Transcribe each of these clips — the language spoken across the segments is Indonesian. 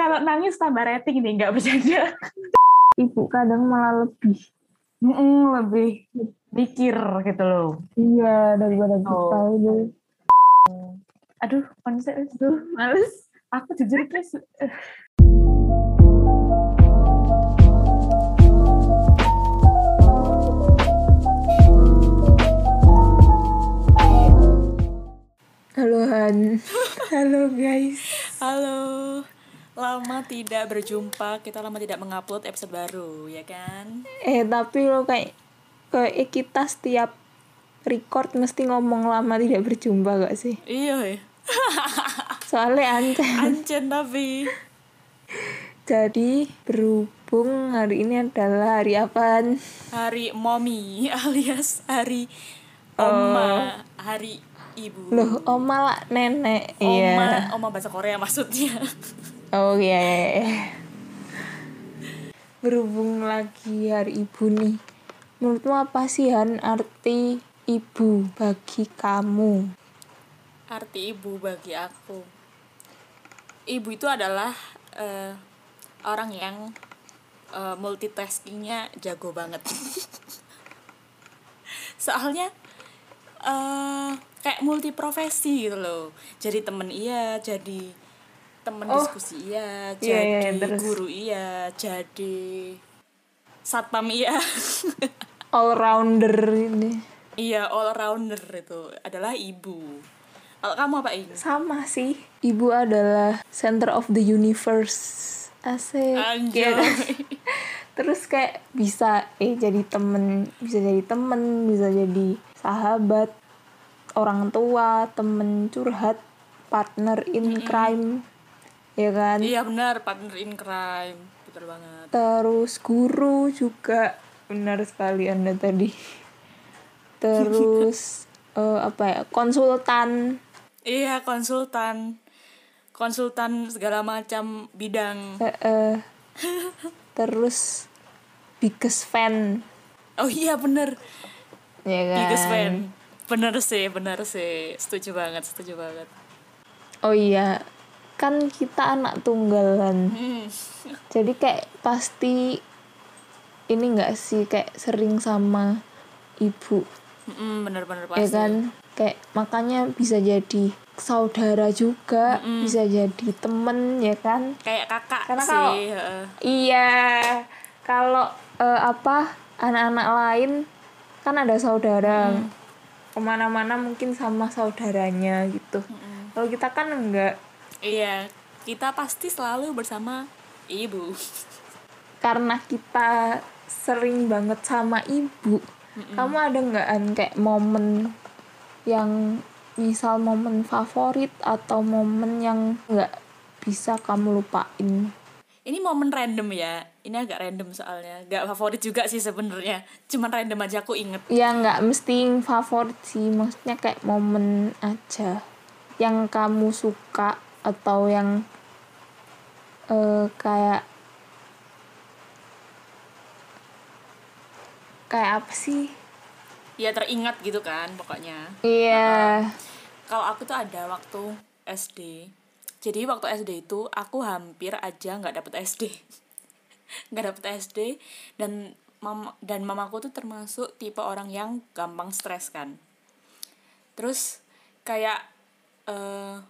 kalau nangis tambah rating nih nggak bercanda. Ibu kadang malah lebih. Mm-mm, lebih mikir gitu loh. Iya daripada kita Oh. itu aduh konsep itu. Males. Aku jujur guys eh, halo Han. Halo guys. Halo, lama tidak berjumpa, kita lama tidak mengupload episode baru, ya kan? eh tapi lo kayak kayak kita setiap record mesti ngomong lama tidak berjumpa gak sih Iya, ya. soalnya ancen Ancen tapi jadi berhubung hari ini adalah hari apa hari mommy alias hari oma, hari ibu. loh oma lah nenek Oma, iya oma bahasa Korea maksudnya. oh iya, iya, iya. berhubung lagi hari ibu nih menurutmu apa sih Han arti ibu bagi kamu Arti ibu bagi aku. Ibu itu adalah eh, orang yang eh, multitaskingnya jago banget. Soalnya eh kayak multi profesi gitu loh. Jadi temen iya, jadi temen Oh. diskusi iya, Iya, iya, jadi terus. guru iya, jadi satpam iya. all rounder ini iya, all rounder itu adalah ibu. Kalau kamu apa ini? sama sih ibu adalah center of the universe asik Anjay. Terus kayak bisa eh jadi temen bisa jadi temen bisa jadi sahabat orang tua temen curhat partner in crime ya kan Iya benar, partner in crime. Betul banget. terus guru juga benar sekali anda tadi terus eh, apa ya konsultan Iya, konsultan. Konsultan segala macam bidang. eh, eh. terus biggest fan Oh iya bener. ya kan Biggest fan. Bener sih, bener sih. Setuju banget, setuju banget. oh iya kan kita anak tunggalan. Hmm. jadi kayak pasti ini enggak sih kayak sering sama ibu? Mm-mm, bener-bener ya pasti. kan? Kayak makanya bisa jadi saudara juga bisa jadi temen ya kan? Kayak kakak Karena sih. kalau- iya kalau eh, apa anak-anak lain kan ada saudara. Ke mana-mana mungkin sama saudaranya gitu. Kalau kita kan enggak Iya, kita pasti selalu bersama ibu. karena kita sering banget sama ibu kamu ada nggak An, kayak momen yang misal momen favorit atau momen yang nggak bisa kamu lupain Ini momen random ya. Ini agak random soalnya. Gak favorit juga sih sebenarnya. Cuman random aja aku inget. ya nggak mesti favorit sih maksudnya kayak momen aja yang kamu suka atau yang eh, kayak kayak apa sih Ya teringat gitu kan pokoknya. iya Kalau aku tuh ada waktu SD. Jadi waktu SD itu aku hampir aja nggak dapet SD. nggak dapet SD dan mama dan mamaku tuh termasuk tipe orang yang gampang stres kan. Terus kayak eh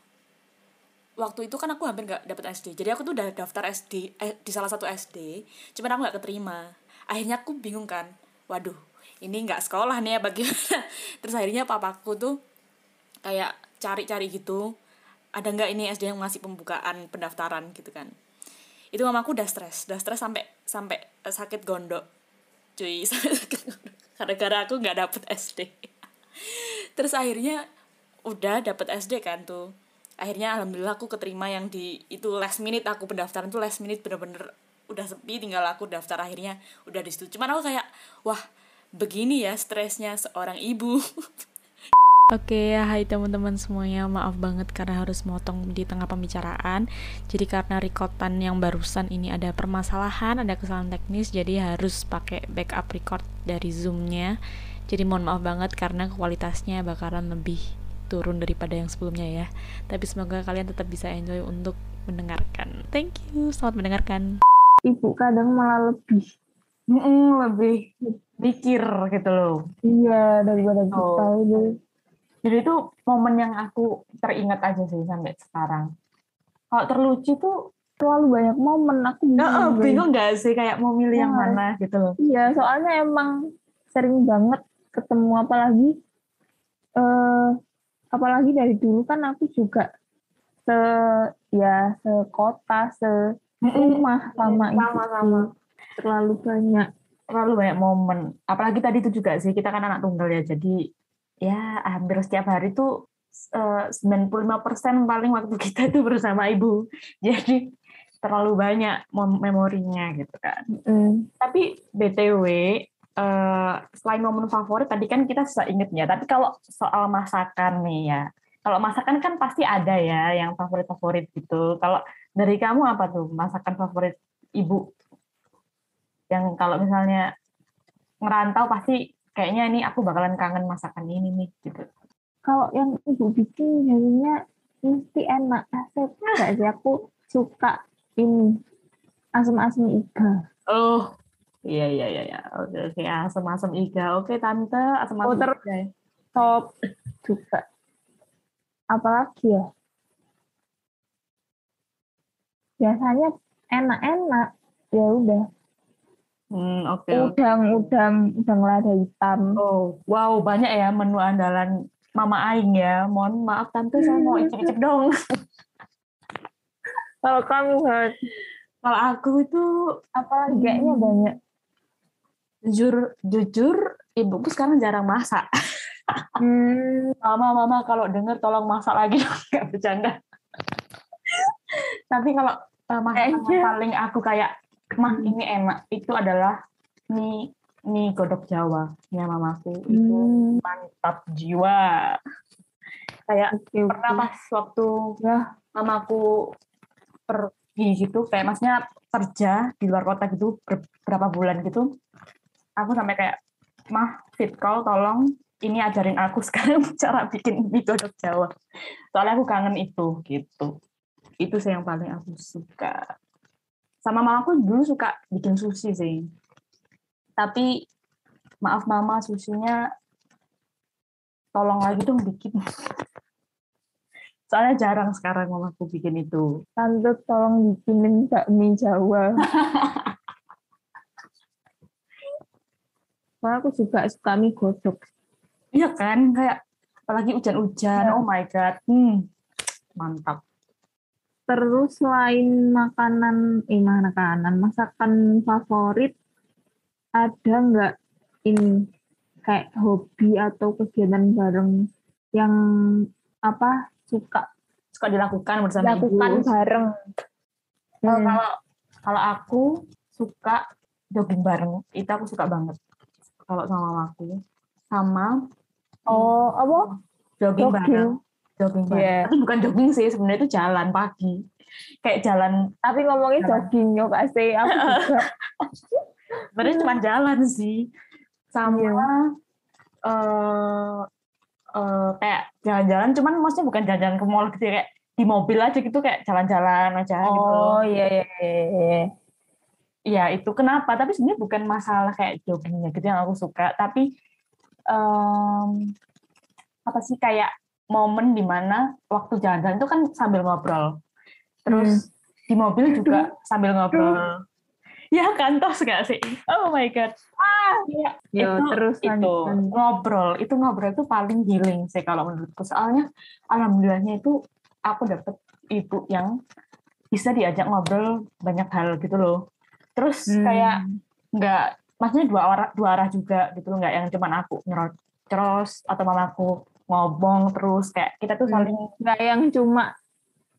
waktu itu kan aku hampir nggak dapet SD. Jadi aku tuh udah daftar SD eh, di salah satu SD, cuman aku nggak keterima. Akhirnya aku bingung kan. Waduh, ini nggak sekolah nih ya bagaimana. Terus akhirnya papaku tuh kayak cari-cari gitu ada nggak ini SD yang ngasih pembukaan pendaftaran gitu kan itu mamaku udah stres udah stres sampai sampai eh, sakit gondok cuy sakit gondok gara-gara aku nggak dapet SD terus akhirnya udah dapet SD kan tuh akhirnya alhamdulillah aku keterima yang di itu last minute aku pendaftaran tuh last minute bener-bener udah sepi tinggal aku daftar akhirnya udah di situ cuman aku kayak wah begini ya stresnya seorang ibu Oke, hai teman-teman semuanya. Maaf banget karena harus motong di tengah pembicaraan. Jadi karena recordan yang barusan ini ada permasalahan, ada kesalahan teknis, jadi harus pakai backup record dari Zoom-nya. Jadi mohon maaf banget karena kualitasnya bakalan lebih turun daripada yang sebelumnya ya tapi semoga kalian tetap bisa enjoy untuk mendengarkan thank you selamat mendengarkan ibu kadang malah lebih Mm-mm, lebih mikir gitu loh. iya daripada kita Oh. itu Jadi itu momen yang aku teringat aja sih sampai sekarang. Kalau terlucu tuh terlalu banyak momen aku bingung, guys. bingung nggak sih kayak mau milih yang Iya. mana gitu loh. Iya, soalnya emang sering banget ketemu apalagi eh apalagi dari dulu kan aku juga se ya sekota se rumah sama ibuku. Sama-sama. terlalu banyak. Terlalu banyak momen. Apalagi tadi itu juga sih kita kan anak tunggal ya. Jadi ya hampir setiap hari tuh eh, 95% paling waktu kita itu bersama ibu. Jadi terlalu banyak mem- memorinya gitu kan. Mm. Tapi BTW, eh, selain momen favorit, tadi kan kita sudah inget ya, tapi kalau soal masakan nih ya, kalau masakan kan pasti ada ya yang favorit-favorit gitu. Kalau dari kamu apa tuh masakan favorit ibu? Yang kalau misalnya ngerantau pasti kayaknya ini aku bakalan kangen masakan ini nih gitu. Kalau yang ibu bikin biasanya mesti enak. Asep nggak sih aku suka ini asam-asam iga. Oh, iya iya iya iya. Oke oke asam-asam iga. Oke tante asam-asam Oh, terus- iga. ya. Top juga. Apalagi ya? Biasanya enak-enak. Ya udah. Hmm, oke oke. Udang, udang, udang lada hitam. Oh, wow, banyak ya menu andalan Mama Aing ya. Mohon maaf tante, saya mau icip-icip dong. Kalau kamu Hat, Kalau aku itu apalagi kayaknya banyak. Jujur, jujur, ibuku sekarang jarang masak. Hmm, Mama, mama kalau denger tolong masak lagi nggak bercanda. Tapi kalau uh, masakan yang Kayaknya. paling aku kayak, mah ini enak, itu adalah mie mie godok Jawa ya mamaku itu hmm, mantap jiwa. Kayak oke. pernah pas waktu Ya, mamaku pergi gitu kayak maksudnya kerja di luar kota gitu ber- berapa bulan gitu aku sampai kayak mah fit call tolong ini ajarin aku sekarang cara bikin mie godok Jawa. Soalnya aku kangen itu gitu. Itu sih yang paling aku suka. Sama mamaku dulu suka bikin sushi sih. Tapi maaf mama sushinya tolong lagi dong bikin. Soalnya jarang sekarang mamaku bikin itu. Tante tolong bikinin bakmi Jawa. Soalnya aku juga suka mie godok. iya kan kayak apalagi hujan-hujan Iya. oh my god hmm, mantap Terus selain makanan, eh makanan, masakan favorit, ada nggak ini kayak hobi atau kegiatan bareng yang apa suka suka dilakukan bersama lakukan ibu bareng? Kalau- Hmm. kalau kalau aku suka jogging bareng itu aku suka banget kalau sama mamaku sama Oh, apa? jogging, bareng Jogging. jogging bareng Iya. tapi bukan jogging sih sebenarnya itu jalan pagi kayak jalan Tapi ngomongin Jalan. jogging yo kasih aku juga. sebenarnya cuma jalan sih sama Iya. eh eh, kayak jalan-jalan cuman maksudnya bukan jalan-jalan ke mall gitu ya, kayak di mobil aja gitu kayak jalan-jalan aja gitu loh. Oh iya iya iya. Iya itu kenapa? Tapi sebenarnya bukan masalah kayak joggingnya gitu yang aku suka, tapi em, apa sih kayak momen di mana waktu jalan-jalan itu kan sambil ngobrol, terus di mobil juga sambil ngobrol. Ya kan tos gak sih? Oh my god. Ah, ya. Yo, itu terus itu lanjut. ngobrol, itu ngobrol itu paling healing sih kalau menurutku. Soalnya alhamdulillahnya itu aku dapet ibu yang bisa diajak ngobrol banyak hal gitu loh. Terus Hmm. kayak nggak maksudnya dua arah dua arah juga gitu nggak yang cuman aku nyerocos atau mamaku ngomong terus kayak kita tuh Hmm. saling nggak yang cuma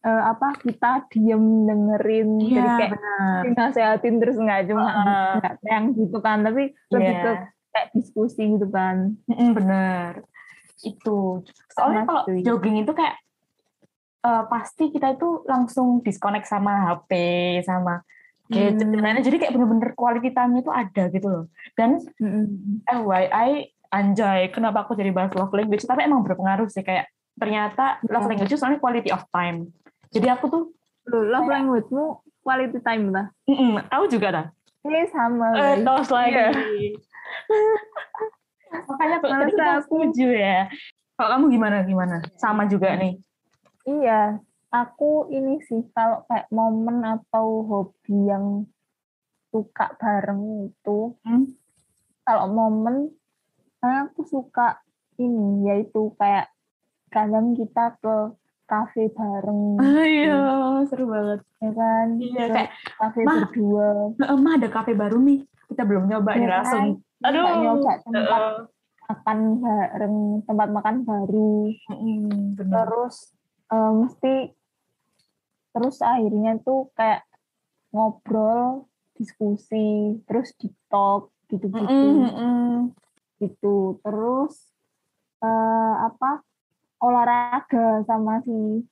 eh, apa kita diem dengerin jadi iya kayak benar nasehatin terus nggak cuma Heeh. nggak yang gitu kan tapi lebih Iya. ke kayak diskusi gitu kan bener itu soalnya Sama kalau setuju. jogging itu kayak eh, pasti kita itu langsung disconnect sama HP sama gadget Hmm. jadi kayak bener-bener quality time itu ada gitu loh dan Mm-mm. FYI anjay kenapa aku jadi bahas love language tapi emang berpengaruh sih kayak ternyata love Iya. language itu soalnya quality of time. Jadi aku tuh, Loh, love language-mu quality time lah. mm tahu juga dah. Ini sama. Eh, guys. tos lagi. Iya. Makanya tuh aku- setuju ya. Kalau kamu gimana gimana? Sama juga nih. Iya, aku ini sih kalau kayak momen atau hobi yang suka bareng itu, Hmm? kalau momen, aku suka ini, yaitu kayak kadang kita ke kafe bareng, Iya, seru banget. ya kan? Iya, kayak kafe "Ma, berdua. Emang ada kafe baru nih. Kita belum nyoba nih ya kan? langsung. Kita Aduh. nyoba tempat Heeh. makan bareng, tempat makan baru. Mm, bener. terus eh, mesti terus akhirnya tuh kayak ngobrol diskusi terus di talk gitu-gitu Mm-mm, mm-mm. gitu terus eh, apa olahraga sama si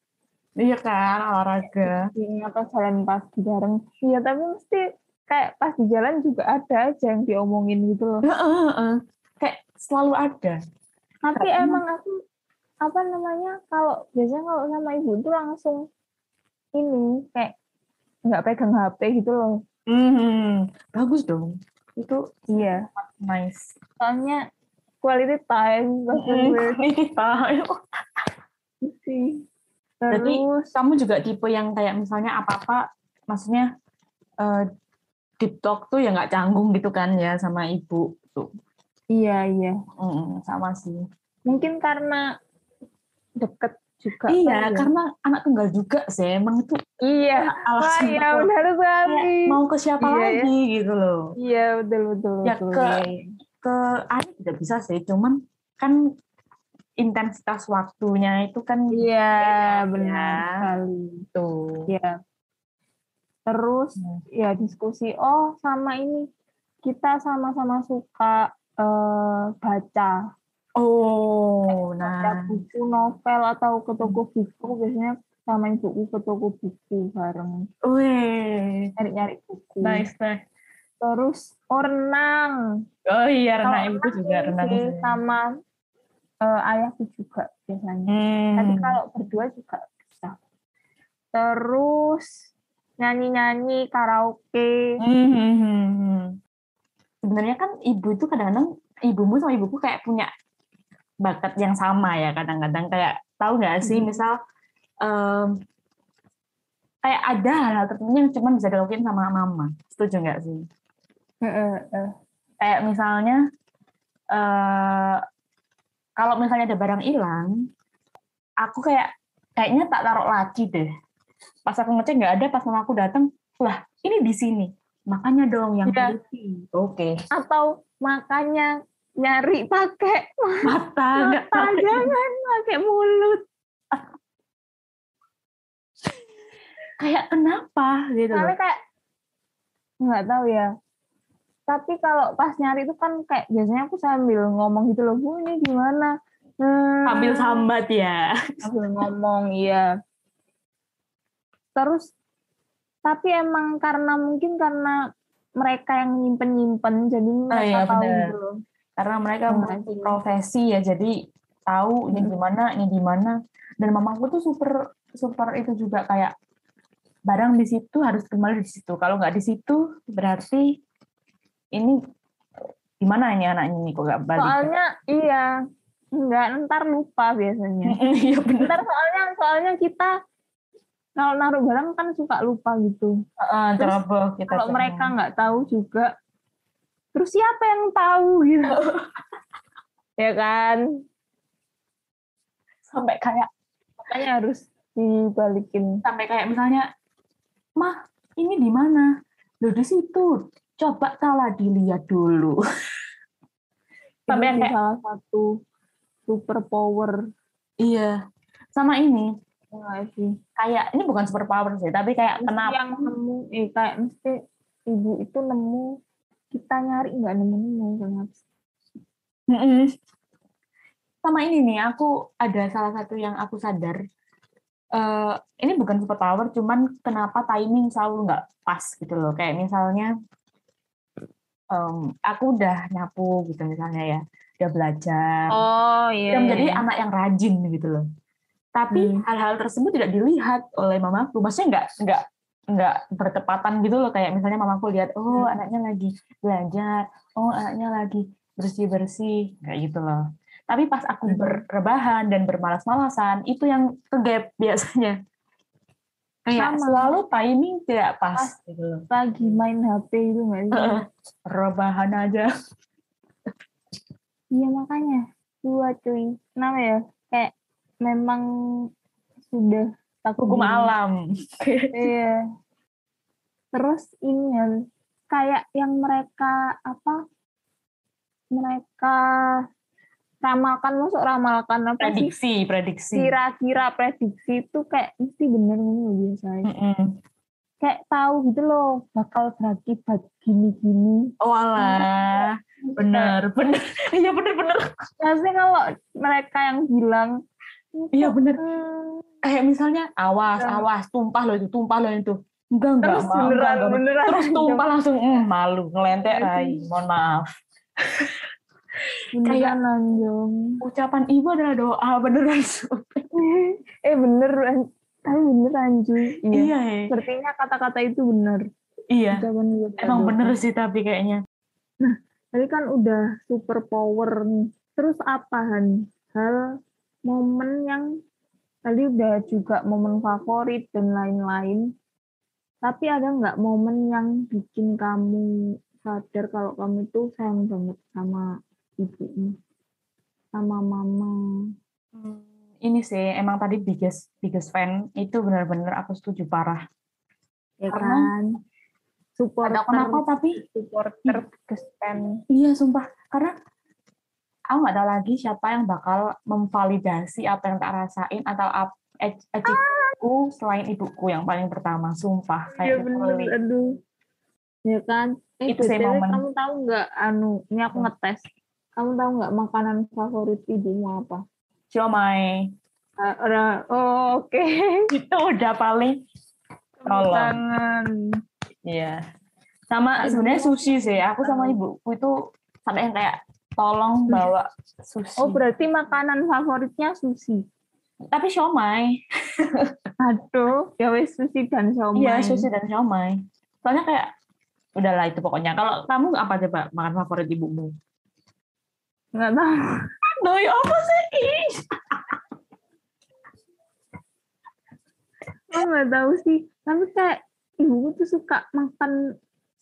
Iya kan, olahraga. atau jalan pagi bareng iya tapi mesti kayak pas di jalan juga ada aja yang diomongin gitu loh Heeh, heeh. Kayak selalu ada. tapi emang aku apa namanya kalau biasanya kalau sama ibu tuh langsung ini kayak nggak pegang HP gitu loh Mhm. Bagus dong. Itu iya nice. soalnya quality time Mm, gue quality time. sih Berarti terus kamu juga tipe yang kayak misalnya apa-apa, maksudnya eh, deep talk tuh ya nggak canggung gitu kan ya sama ibu tuh. iya iya Mm, sama sih. mungkin karena deket juga Iya, ya. karena anak tunggal juga sih. Emang itu iya alasan iya aku benar sekali mau ke siapa Iya, ya. lagi gitu loh. iya betul betul Ya, betul ke- Iya, iya. Ke Ari tidak bisa sih, cuman kan intensitas waktunya itu kan iya beda, benar ya. sekali gitu. Iya. Terus Hmm. ya diskusi oh sama ini kita sama-sama suka eh, baca Oh, nah. buku novel atau ke toko buku biasanya sama ibuku ke toko buku bareng Wih, nyari-nyari buku. nice, nice. Terus oh, renang. Oh iya, renang ibu juga renang sama eh, ayahku juga biasanya. Hmm. Tapi kalau berdua juga bisa. Terus nyanyi-nyanyi karaoke. Hmm, hmm, hmm, hmm. Sebenarnya kan ibu itu kadang-kadang ibumu sama ibuku kayak punya bakat yang sama ya kadang-kadang. Kayak tahu nggak sih Mhm. misal em, kayak ada hal-hal tertentu yang cuma bisa dilakuin sama mama. Setuju nggak sih? Kayak misalnya eh kalau misalnya ada barang hilang aku kayak kayaknya tak taruh lagi deh. Pas aku ngecek nggak ada pas mama aku datang lah ini di sini. Makanya dong yang teliti oke. Atau makanya nyari pakai mata mata jangan pakai mulut. kayak kenapa gitu loh kayak nggak tahu ya. Tapi kalau pas nyari itu kan kayak biasanya aku sambil ngomong gitu loh, bu ini gimana? Hmm, sambil sambat ya sambil ngomong iya. Terus tapi emang karena mungkin karena mereka yang nyimpen nyimpen jadi mereka iya, tahu bener. gitu loh. Karena mereka Hmm, iya. profesi ya jadi tahu ini Hmm. gimana ini gimana dan mamaku tuh super super itu juga kayak barang di situ harus kembali di situ kalau nggak di situ berarti ini gimana ini anaknya nih kok nggak balik Soalnya iya, nggak ntar lupa biasanya. iya benar Ntar soalnya soalnya kita kalau naruh barang kan suka lupa gitu. Heeh, Terus kita Kalau ceroboh. mereka nggak tahu juga, terus siapa yang tahu gitu? ya kan? sampai kayak Makanya harus dibalikin. sampai kayak misalnya mah ini di mana? Lo di situ. Coba salah dilihat dulu. Sampai sih kayak salah satu super power iya. Sama ini. Kayak ini bukan super power sih tapi kayak Mesti kenapa yang nemu, eh kayak mesti ibu itu nemu, kita nyari nggak nemu-nemu? Mm-mm. sama ini nih aku ada salah satu yang aku sadar eh ini bukan super power cuman kenapa timing selalu nggak pas gitu loh kayak misalnya em, aku udah nyapu gitu misalnya ya udah belajar Oh udah menjadi anak yang rajin gitu loh Tapi Hmm. hal-hal tersebut tidak dilihat oleh mamaku. Maksudnya nggak nggak nggak bertepatan gitu loh. Kayak misalnya mamaku lihat, oh Hmm. anaknya lagi belajar, oh anaknya lagi bersih-bersih, kayak gitu loh. Tapi pas aku Hmm. berrebahan dan bermalas-malasan, itu yang kegap biasanya. Kayak Sama. selalu timing tidak pas gitu loh. lagi main HP itu nggak sih. Rebahan aja. iya makanya dua cuy kenapa ya kayak memang sudah takut Hukum alam. iya terus ini ya kayak yang mereka apa mereka ramalkan masuk ramalkan apa sih Prediksi, prediksi. kira-kira prediksi itu kayak mesti bener ngono biasanya Mm-mm. kayak tahu gitu loh bakal berakibat gini-gini Oh alah, bener, bener. Iya bener, bener. Maksudnya kalau mereka yang bilang Iya bener. "Hmm, Kayak misalnya, awas, Ya. awas, tumpah loh itu, tumpah loh itu. Enggak, enggak, terus Ma, enggak, beneran enggak. beneran Terus tumpah langsung, "Hmm, malu, ngelentek Iya. Rai, mohon maaf. beneran anjong Ucapan ibu adalah doa, beneran. eh bener tapi bener anjing iya iya, ya. sepertinya kata-kata itu benar iya. Ucapan Emang doa. bener sih tapi kayaknya. Tadi kan udah super power nih. Terus apa Han? Hal momen yang tadi udah juga momen favorit dan lain-lain. Tapi ada nggak momen yang bikin kamu sadar kalau kamu itu sayang banget sama ibumu, sama mama? Hmm, Ini sih, emang tadi biggest biggest fan, itu bener-bener aku setuju parah. Ya Karena kan? Supporter, Ada kenapa tapi supporter biggest fan. Iya, sumpah. Aku nggak tahu lagi siapa yang bakal memvalidasi apa yang tak rasain atau ap- ach- achieve-ku selain ibuku yang paling pertama. Sumpah. Kayak bener, literally. aduh. Ya kan? Eh, Itu BTW momen. kamu tahu nggak, anu, ini aku Hmm. ngetes. Kamu tahu nggak makanan favorit ibumu apa? Siomay. Ada- oh, oke. Itu udah paling Tolong. Iya. Sama sebenarnya sushi sih. Aku sama ibuku itu sampai yang kayak tolong bawa sushi. Oh, berarti makanan favoritnya sushi. Tapi siomay. Aduh, ya wes sushi dan siomay. Iya, sushi dan siomay. Soalnya kayak udahlah itu pokoknya. Kalau kamu apa coba makan favorit ibumu? Nggak tahu. Doi apa sih? Ih. Aku nggak tahu sih. Tapi kayak ibuku tuh suka makan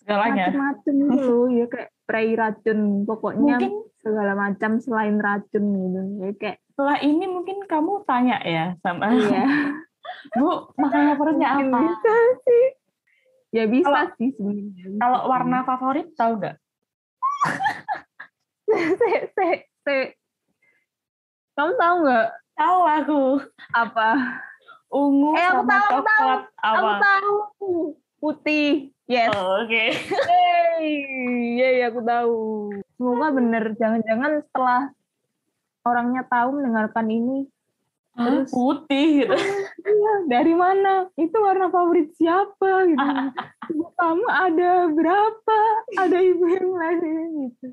Segalanya. macam-macam gitu loh. Ya kayak prei racun. Pokoknya Mungkin segala macam selain racun gitu. Ya kayak setelah ini mungkin kamu tanya ya sama Iya. Bu, favoritnya Mungkin apa? bisa sih. Ya bisa Kalau- sih sebenarnya. Kalau warna favorit tahu nggak? se, se, se. Kamu tahu nggak Tahu aku. apa? Ungu Eh, aku sama tahu, aku coklat Aku apa? tahu. Putih. Yes. Oh, Oke. Yeay. Yeay, aku tahu. Semoga bener. Jangan-jangan setelah orangnya tahu mendengarkan ini, Terus- putih gitu. iya, dari mana? Itu warna favorit siapa? Gitu. Ibu kamu ada berapa? Ada ibu yang lain gitu.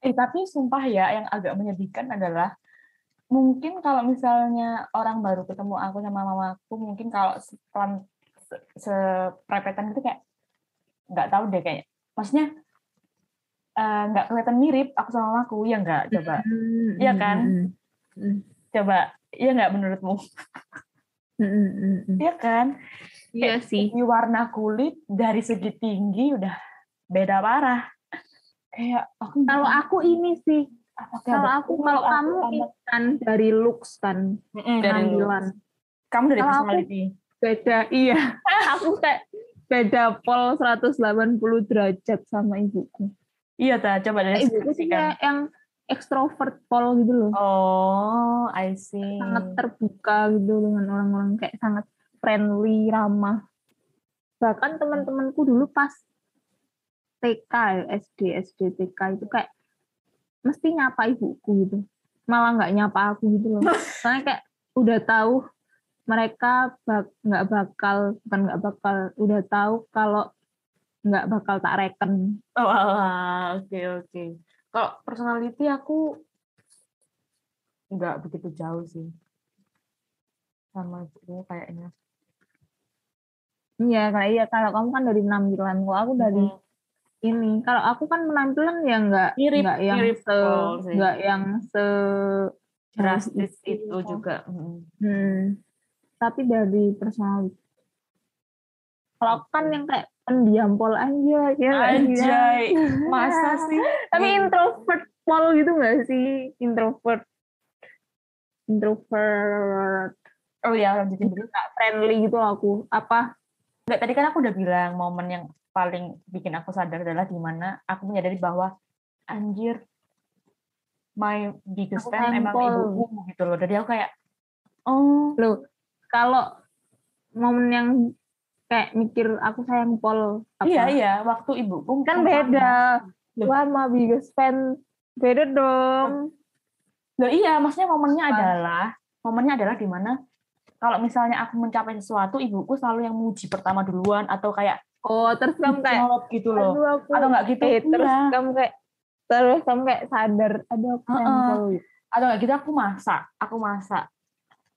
Eh tapi sumpah ya yang agak menyedihkan adalah mungkin kalau misalnya orang baru ketemu aku sama mamaku mungkin kalau sepelan se- seprepetan gitu kayak nggak tahu deh kayak maksudnya eh, nggak kelihatan mirip aku sama mamaku ya nggak coba Hmm, Iya hmm, kan? hmm, hmm. coba iya nggak menurutmu Hmm, hmm, hmm, hmm. Iya kan Iya sih. di warna kulit dari segi tinggi udah beda parah kayak aku Kalau aku ini sih, apakah kalau aku, kalau aku kamu ini kan dari looks kan, Mm-mm, dari penampilan. kamu dari aku- personality Beda, iya. aku kayak beda pol 180 derajat sama ibuku. iya ta coba Kayak ibuku sih kayak yang ekstrovert pol gitu loh. Oh, I see. Sangat terbuka gitu dengan orang-orang kayak sangat friendly, ramah. Bahkan teman-temanku dulu pas TK, ya, SD, SD, TK itu kayak mesti nyapa ibuku gitu. Malah nggak nyapa aku gitu loh. Soalnya kayak udah tahu mereka bak- nggak bakal, bukan nggak bakal, udah tahu kalau nggak bakal tak reken. Oh, oke oke. Kalau personality aku nggak begitu jauh sih. sama ibuku kayaknya Iya, kayak iya kalau kamu kan dari penampilan, kalau aku dari Mm. ini. Kalau aku kan penampilan ya nggak nggak yang mirip se nggak yang se drastis itu. juga Mm. Hmm. Tapi dari personality. Kalau aku kan yang kayak pendiam pol aja, ya sih, ya? Anjay, masa sih? Tapi introvert pol gitu nggak sih? Introvert, introvert, Oh ya, lanjutin dulu. nggak friendly gitu aku. Apa? Enggak, tadi kan aku udah bilang momen yang paling bikin aku sadar adalah di mana aku menyadari bahwa anjir my biggest Aku fan emang ibuku gitu loh. Jadi aku kayak oh Loh, kalau momen yang kayak mikir aku sayang pol apa? iya iya waktu ibuku Kan sama. beda. Loh. Wah, ma biggest fan beda dong. Loh iya, maksudnya momennya adalah momennya adalah di mana kalau misalnya aku mencapai sesuatu, ibuku selalu yang muji pertama duluan atau kayak Oh, terus kamu kayak gitu loh. aduh aku Atau nggak gitu? eh, terus Iya. kamu kayak terus kamu kayak sadar aduh aku Heeh. pol atau nggak gitu aku masak aku masak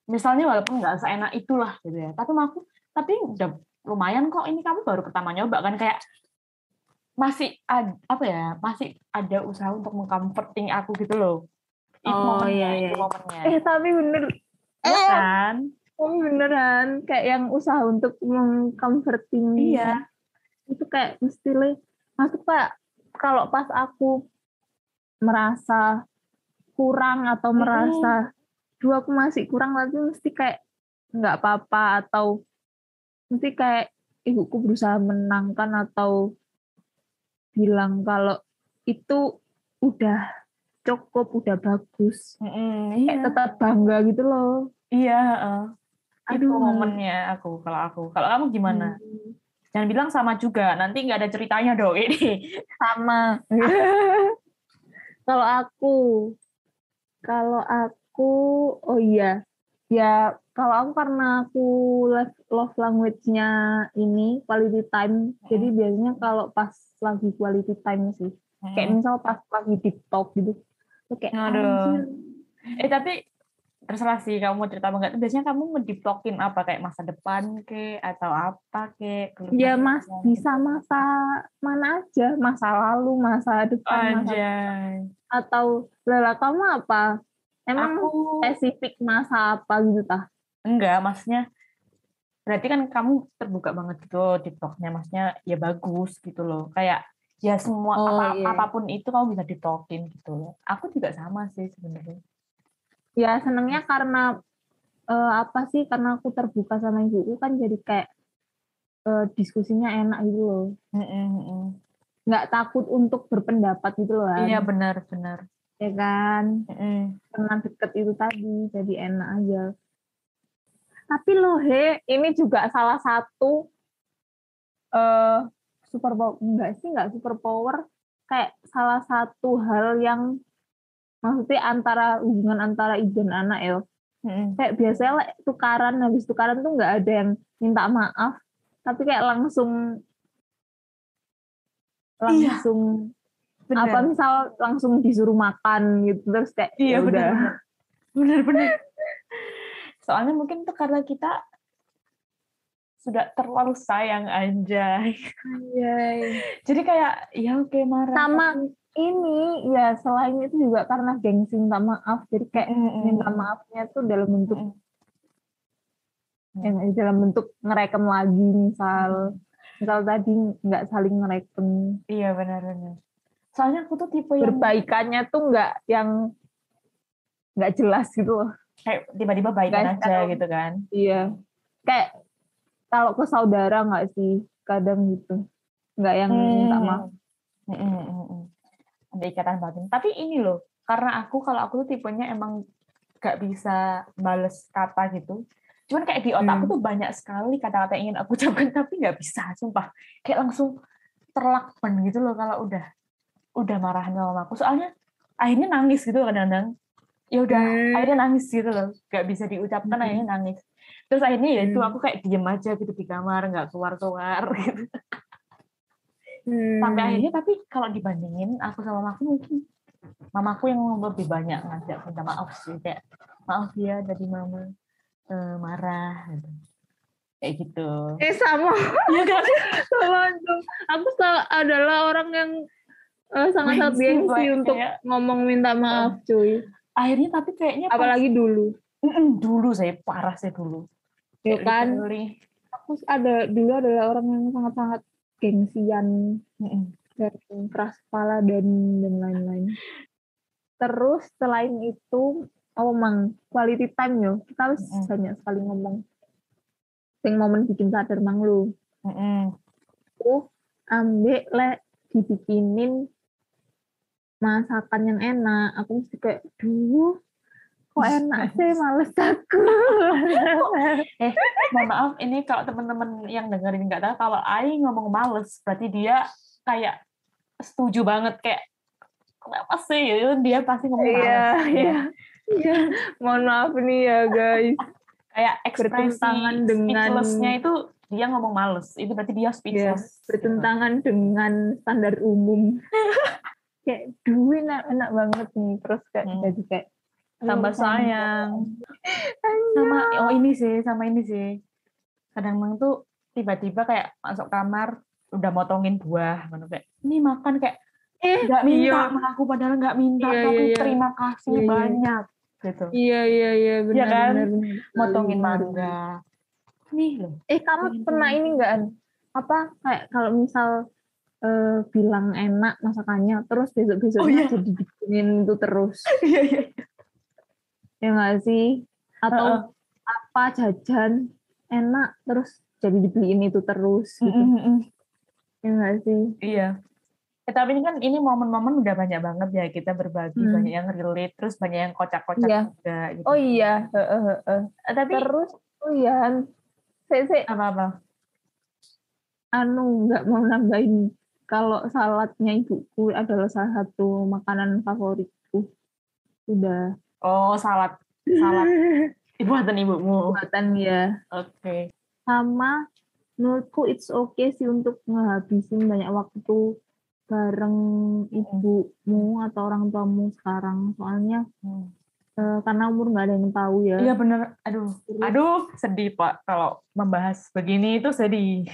misalnya walaupun nggak seenak itulah gitu ya. Tapi aku tapi udah lumayan kok. Ini kamu baru pertama nyoba kan? Kayak masih ad, apa ya? Masih ada usaha untuk mengcomforting aku gitu loh. Itu Oh, momennya, iya, iya. momennya. Eh tapi bener. Iya eh kan? oh, beneran. Kayak yang usaha untuk mengcomforting iya. itu kayak mesti le masuk pak kalau pas aku merasa kurang atau merasa dua aku masih kurang tapi mesti kayak nggak apa-apa atau mesti kayak ibuku berusaha menangkan atau bilang kalau itu udah cukup udah bagus. Kayak iya. tetap bangga gitu loh. Iya itu Aduh. momennya aku kalau aku. Kalau kamu gimana? Hmm, jangan bilang sama juga nanti nggak ada ceritanya dong ini sama. Kalau aku kalau aku oh iya ya kalau aku karena aku love, love language-nya ini quality time jadi biasanya kalau pas lagi quality time sih kayak misal pas lagi TikTok gitu tuh kayak Aduh. anjir. Eh tapi terserah sih kamu mau cerita apa enggak. Biasanya kamu ngediplokin apa kayak masa depan ke atau apa ke? ya mas bisa masa mana aja masa lalu masa depan masa atau lala kamu apa emang Aku spesifik masa apa gitu tah enggak, maksudnya berarti kan kamu terbuka banget gitu TikToknya, maksudnya ya bagus gitu loh. Kayak ya semua Oh, apa- iya. apa pun itu kamu bisa ditolkin gitu loh. Aku juga sama sih sebenarnya. ya senengnya karena eh, apa sih karena aku terbuka sama ibuku kan jadi kayak eh, diskusinya enak gitu loh Mm-mm, mm-mm. nggak takut untuk berpendapat gitu loh kan Iya benar benar. Ya kan Mm-mm. karena deket itu tadi jadi enak aja tapi loh he ini juga salah satu eh super power enggak sih enggak super power kayak salah satu hal yang maksudnya antara hubungan antara ibu dan anak ya Mm-mm. kayak biasanya like, tukaran habis tukaran tuh nggak ada yang minta maaf tapi kayak langsung Iya. langsung Benar. apa misal langsung disuruh makan gitu terus kayak Iya ya benar. udah benar. Benar benar. Soalnya mungkin tuh karena kita sudah terlalu sayang anjay. Anjay. Jadi kayak ya oke marah. sama ini ya selain itu juga karena gengsi minta maaf jadi kayak Mm-mm. minta maafnya tuh dalam bentuk yang dalam bentuk ngerekam lagi misal misal tadi nggak saling ngerekam Iya benar-benar. Soalnya aku tuh tipe yang perbaikannya tuh nggak yang nggak jelas gitu loh kayak tiba-tiba baikan Guys, aja kalau- gitu kan. iya kayak kalau ke saudara nggak sih kadang gitu nggak yang minta Hmm. maaf Mm, mm, mm, mm. Ada ikatan batin. Tapi ini loh, karena aku kalau aku tuh tipenya emang gak bisa bales kata gitu. Cuman kayak di otakku Hmm. tuh banyak sekali kata-kata yang ingin aku ucapkan tapi nggak bisa, sumpah. Kayak langsung terlakban gitu loh kalau udah udah marahan sama aku. Soalnya akhirnya nangis gitu kadang-kadang. Ya udah, Hmm. akhirnya nangis gitu loh. Gak bisa diucapkan, Hmm. akhirnya nangis. Terus akhirnya ya itu Hmm. aku kayak diem aja gitu di kamar, nggak keluar-keluar gitu. Hmm. sampai akhirnya tapi kalau dibandingin aku sama mamaku mungkin mamaku yang lebih banyak ngajak minta maaf sih kayak maaf ya dari mama eh, marah gitu. kayak gitu eh sama Iya kan sama aku adalah orang yang eh, sangat-sangat Gengsi, Mbak. untuk Kayak- ngomong minta maaf cuy akhirnya tapi kayaknya pas- apalagi dulu dulu saya parah saya dulu ya Kayak kan literally, aku ada dulu adalah orang yang sangat-sangat gengsian dan keras kepala dan dan lain-lain. Terus selain itu, oh mang quality time yo, kita harus Mm-mm. banyak sekali ngomong. Sing momen bikin sadar mang lu. Mm-mm. Aku ambek le dibikinin masakan yang enak. Aku mesti kayak, duh, kok enak sih, males aku. mohon maaf ini kalau teman-teman yang dengerin nggak tahu kalau Ai ngomong males berarti dia kayak setuju banget kayak kenapa sih Itu dia pasti ngomong Iya, males iya. Iya, mohon maaf nih ya guys. kayak ekspresi dengan- speechless-nya itu dia ngomong males itu berarti dia ya, speechless bertentangan dengan standar umum kayak duit enak, enak banget nih terus kayak Hmm. jadi kayak tambah sayang sama oh ini sih sama ini sih kadang memang tuh tiba-tiba kayak masuk kamar udah motongin buah kayak ini makan kayak eh nggak minta iya. sama aku padahal nggak minta Iya, tapi iya, iya. terima kasih Iya, iya. banyak gitu iya iya iya benar kan? benar, benar. motongin mangga nih loh eh kamu Iya, pernah iya. ini enggak apa kayak kalau misal eh, bilang enak masakannya terus besok besoknya Oh, iya. jadi bikinin itu terus iya iya ya nggak sih atau Heeh. apa jajan enak terus jadi dibeliin itu terus gitu ya nggak sih iya Eh, tapi ini kan ini momen-momen udah banyak banget ya kita berbagi Hmm. banyak yang relate terus banyak yang kocak-kocak Iya. juga gitu. oh iya heeh, heeh. Eh, tapi terus oh iya saya saya apa-apa anu nggak mau nambahin kalau saladnya ibuku adalah salah satu makanan favoritku. Sudah. Oh salad. Salad. Buatan ibumu. Buatan ya oke. Sama menurutku it's okay sih untuk ngehabisin banyak waktu bareng ibumu atau orang tuamu sekarang. Soalnya Hmm. eh, karena umur nggak ada yang tahu ya. Iya bener, aduh, aduh sedih pak. Kalau membahas begini itu sedih.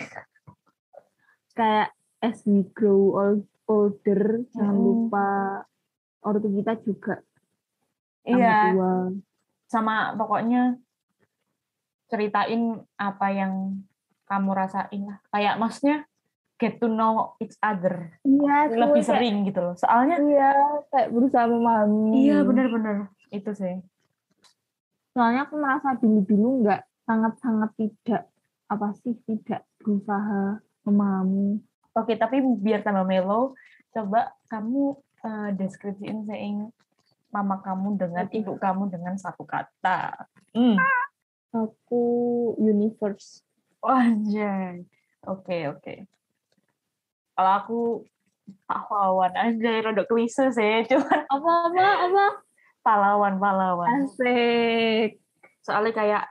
kayak as we grow old- older jangan Mm-mm. lupa ortu kita juga Iya, tua. sama pokoknya ceritain apa yang kamu rasain lah. Kayak maksudnya get to know each other Iya, lebih kayak- sering gitu loh. Soalnya Iya, kayak berusaha memahami. iya bener-bener itu sih. Soalnya aku merasa dulu-dulu nggak sangat-sangat tidak apa sih tidak berusaha memahami. Oke, tapi biar tambah mellow, coba kamu eh, deskripsiin saying mama kamu dengan ibu kamu dengan satu kata. Hmm. Aku universe. Anjay. Oke, oke. Kalau aku pahlawan anjay rada klise sih, cuman Apa apa apa? pahlawan, pahlawan. Asik. Soalnya kayak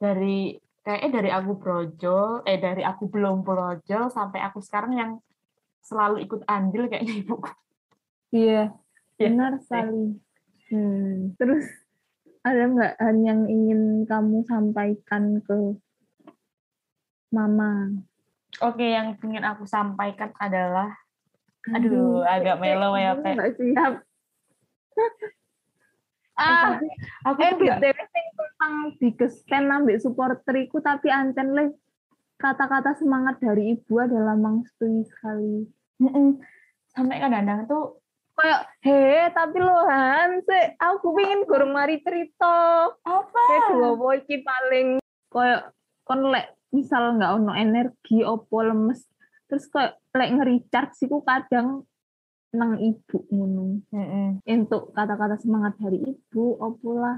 dari kayaknya dari aku brojol, eh dari aku belum brojol sampai aku sekarang yang selalu ikut andil kayaknya ibuku. Iya, Iya, benar sekali. Hmm. Terus ada nggak hal yang ingin kamu sampaikan ke mama? Oke, yang ingin aku sampaikan adalah aduh agak mellow ya, Aku nggak siap. ah, Aku eh tuh nggak- BTW sing tentang digesken ambek supporteriku tapi ancen le kata-kata semangat dari ibu adalah mangstui sekali. Sampai kadang-kadang tuh Kayak, he, tapi lo Han, se, aku pengen gorong mari cerita. apa? Kayak dua iki paling kayak kon lek misal nggak ono energi opo lemes terus kayak lek nge-recharge siku kadang nang ibu ngono. Untuk kata-kata semangat dari ibu opo lah.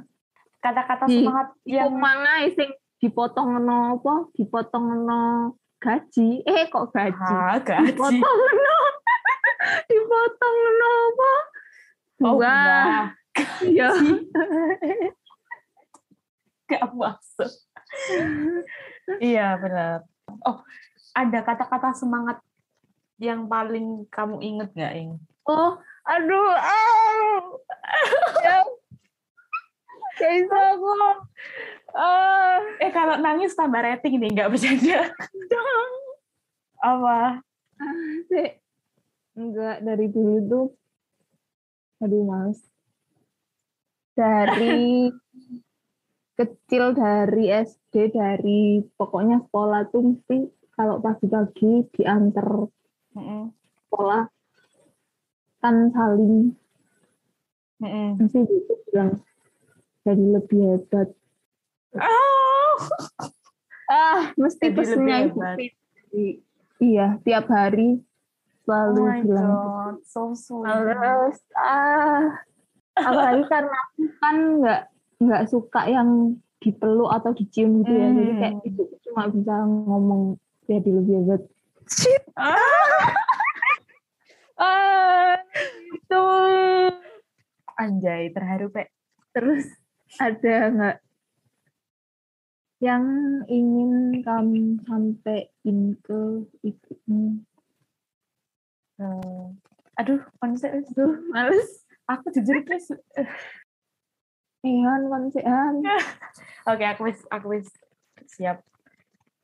Kata-kata Di- semangat yang yang mana sing dipotong no apa dipotong no gaji eh kok gaji Ah, gaji. dipotong no dipotong no apa Oh, Wah, ya Gak masuk. iya, benar. Oh, ada kata-kata semangat yang paling kamu inget gak, Ing? oh aduh ah. Gak bisa aku. Ah, Eh kalau nangis tambah rating nih, nggak bercanda. Apa? sih. Enggak, dari dulu tuh. Aduh, males. Dari kecil dari SD dari pokoknya sekolah tuh mesti kalau pagi-pagi diantar Mm-mm. sekolah kan saling Mm-mm. mesti gitu bilang jadi lebih hebat Oh. ah mesti pesennya. Fitri. iya tiap hari Oh selalu my bilang god, so sweet. terus ah apalagi karena aku kan nggak nggak suka yang dipeluk atau dicium gitu ya jadi kayak Hmm. ibu cuma bisa ngomong jadi lebih hebat ah itu Anjay, terharu, Pe. terus ada nggak yang ingin kamu sampaikan ke ibumu Hmm. Aduh, konsep tuh males aku jujur guys. Ihan konsehan Oke, aku wis aku wis siap.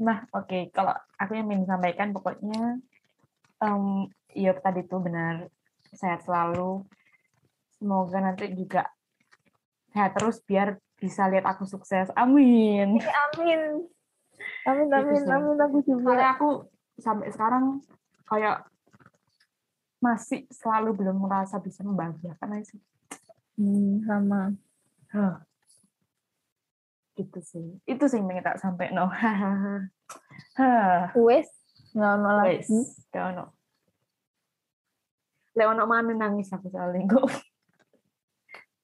Nah, oke, kalau aku yang ingin sampaikan pokoknya em ya tadi tuh benar sehat selalu. Semoga nanti juga sehat terus biar bisa lihat aku sukses. Amin. amin amin Itu amin amin aku juga Soalnya aku sampai sekarang kayak masih selalu belum merasa bisa membahagiakan aja sih. hmm, sama Huh. Gitu sih. Itu sih yang tak sampai no. Wes nggak ono Wes, lagi gak ono. Lek ono mana nangis aku soalnya kok.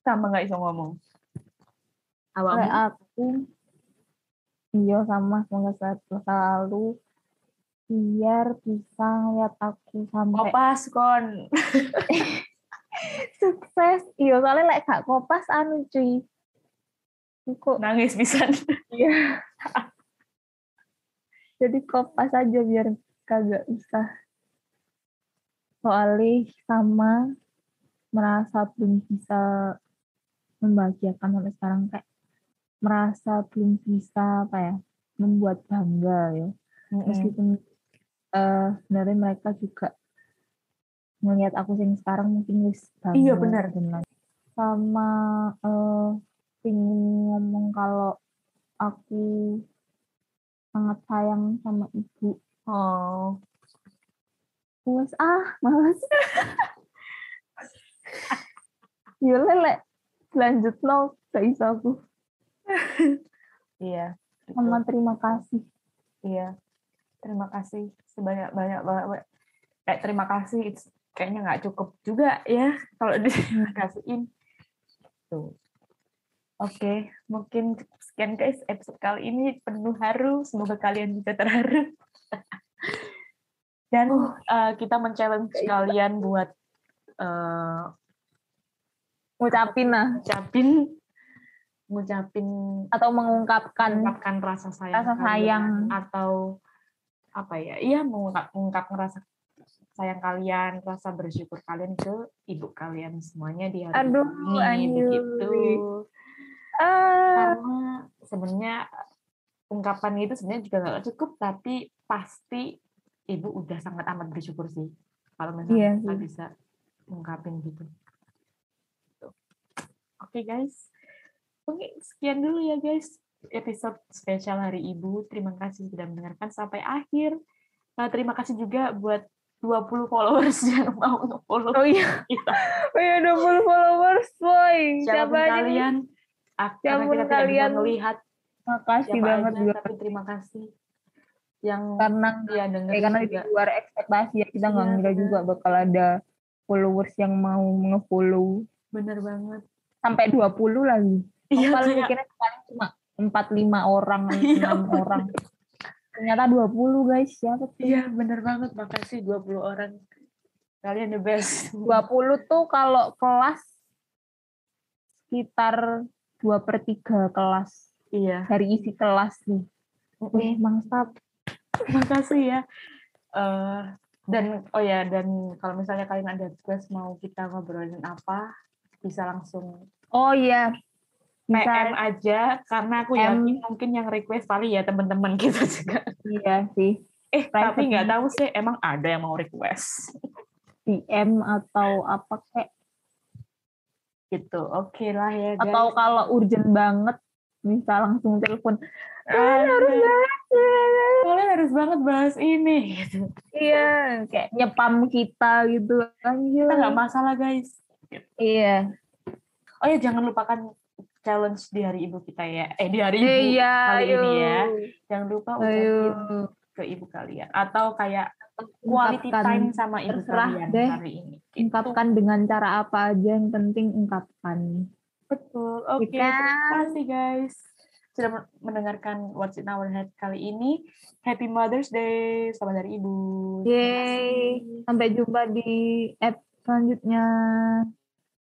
Sama nggak iso ngomong. Awakmu? Kayak aku iya sama semoga sehat selalu biar bisa ngeliat aku sampai Kopas kon. sukses iya soalnya lek gak kopas anu cuy kok Nangis pisan. iya jadi kopas aja biar kagak bisa soalnya sama merasa belum bisa membahagiakan sampai sekarang kayak merasa belum bisa apa ya membuat bangga ya meskipun eh sebenarnya mereka juga melihat aku sing sekarang mungkin wis bangga Iya, benar. lain. sama eh ingin ngomong kalau aku sangat sayang sama ibu Oh. Wes ah males ya lele lanjut no gak bisa aku Iya. sama terima kasih Iya. Terima kasih sebanyak-banyak banget. Kayak terima kasih it's kayaknya nggak cukup juga ya kalau dikasihin. Tuh. Oke, mungkin sekian guys episode kali ini penuh haru. Semoga kalian bisa terharu. Dan eh, kita men-challenge kalian buat eh, ngucapin lah. Ngucapin. Ngucapin. Atau mengungkapkan. Mengungkapkan rasa sayang Rasa kalian, sayang. atau apa ya? Iya mengungkap mengungkapkan rasa sayang kalian rasa bersyukur kalian ke ibu kalian semuanya di hari Aduh, ini begitu. Ah. Karena sebenarnya ungkapan itu sebenarnya juga nggak cukup tapi pasti ibu udah sangat amat bersyukur sih kalau misalnya kita sih. bisa ungkapin gitu. Oke guys Oke, sekian dulu ya guys episode spesial Hari Ibu. Terima kasih sudah mendengarkan sampai akhir. Nah, terima kasih juga buat 20 followers yang mau nge-follow oh iya kita. oh iya 20 followers boy siapa kalian, Siapa pun kita kalian. melihat makasih siapa banget aja, juga tapi terima kasih yang karena ya dengerin eh, karena di luar ekspektasi ya kita nggak Iya, ngira juga bakal ada followers yang mau nge-follow Bener banget. Sampai 20 lagi Iya, paling kayak- mikirnya paling cuma 4 5 orang, Iya, 6 orang. Ternyata 20 guys, siapa tuh? Iya, bener banget. Makasih 20 orang. Kalian the best. 20 tuh kalau kelas sekitar 2 per 3 kelas Iya. dari isi kelas nih. Wih, mantap. Makasih ya. Eh dan oh ya dan kalau misalnya kalian ada request mau kita ngobrolin apa bisa langsung Oh iya, Bisa PM aja karena aku M. yakin mungkin yang request kali ya teman-teman kita juga. iya sih Eh Private tapi nggak tahu sih emang ada yang mau request DM atau apa kayak gitu. Oke lah ya guys. atau kalau urgent banget bisa langsung telepon Ah, harus banget kalian harus banget bahas ini. Gitu. iya kayak nyepam kita gitu Kita nggak masalah guys. Iya Oh ya jangan lupakan challenge di hari ibu kita ya. Eh di hari ibu iya kali ayo ini ya. Jangan lupa ucapin ke ibu kalian atau kayak quality Ungkapkan. time sama ibu Terserah kalian deh. hari ini. Gitu. ungkapkan dengan cara apa aja yang penting ungkapkan Betul. Oke, Ya kan? terima kasih guys sudah men- mendengarkan What's in Our Head kali ini. Happy Mother's Day, selamat dari ibu. Yeay. kasih. sampai jumpa di app selanjutnya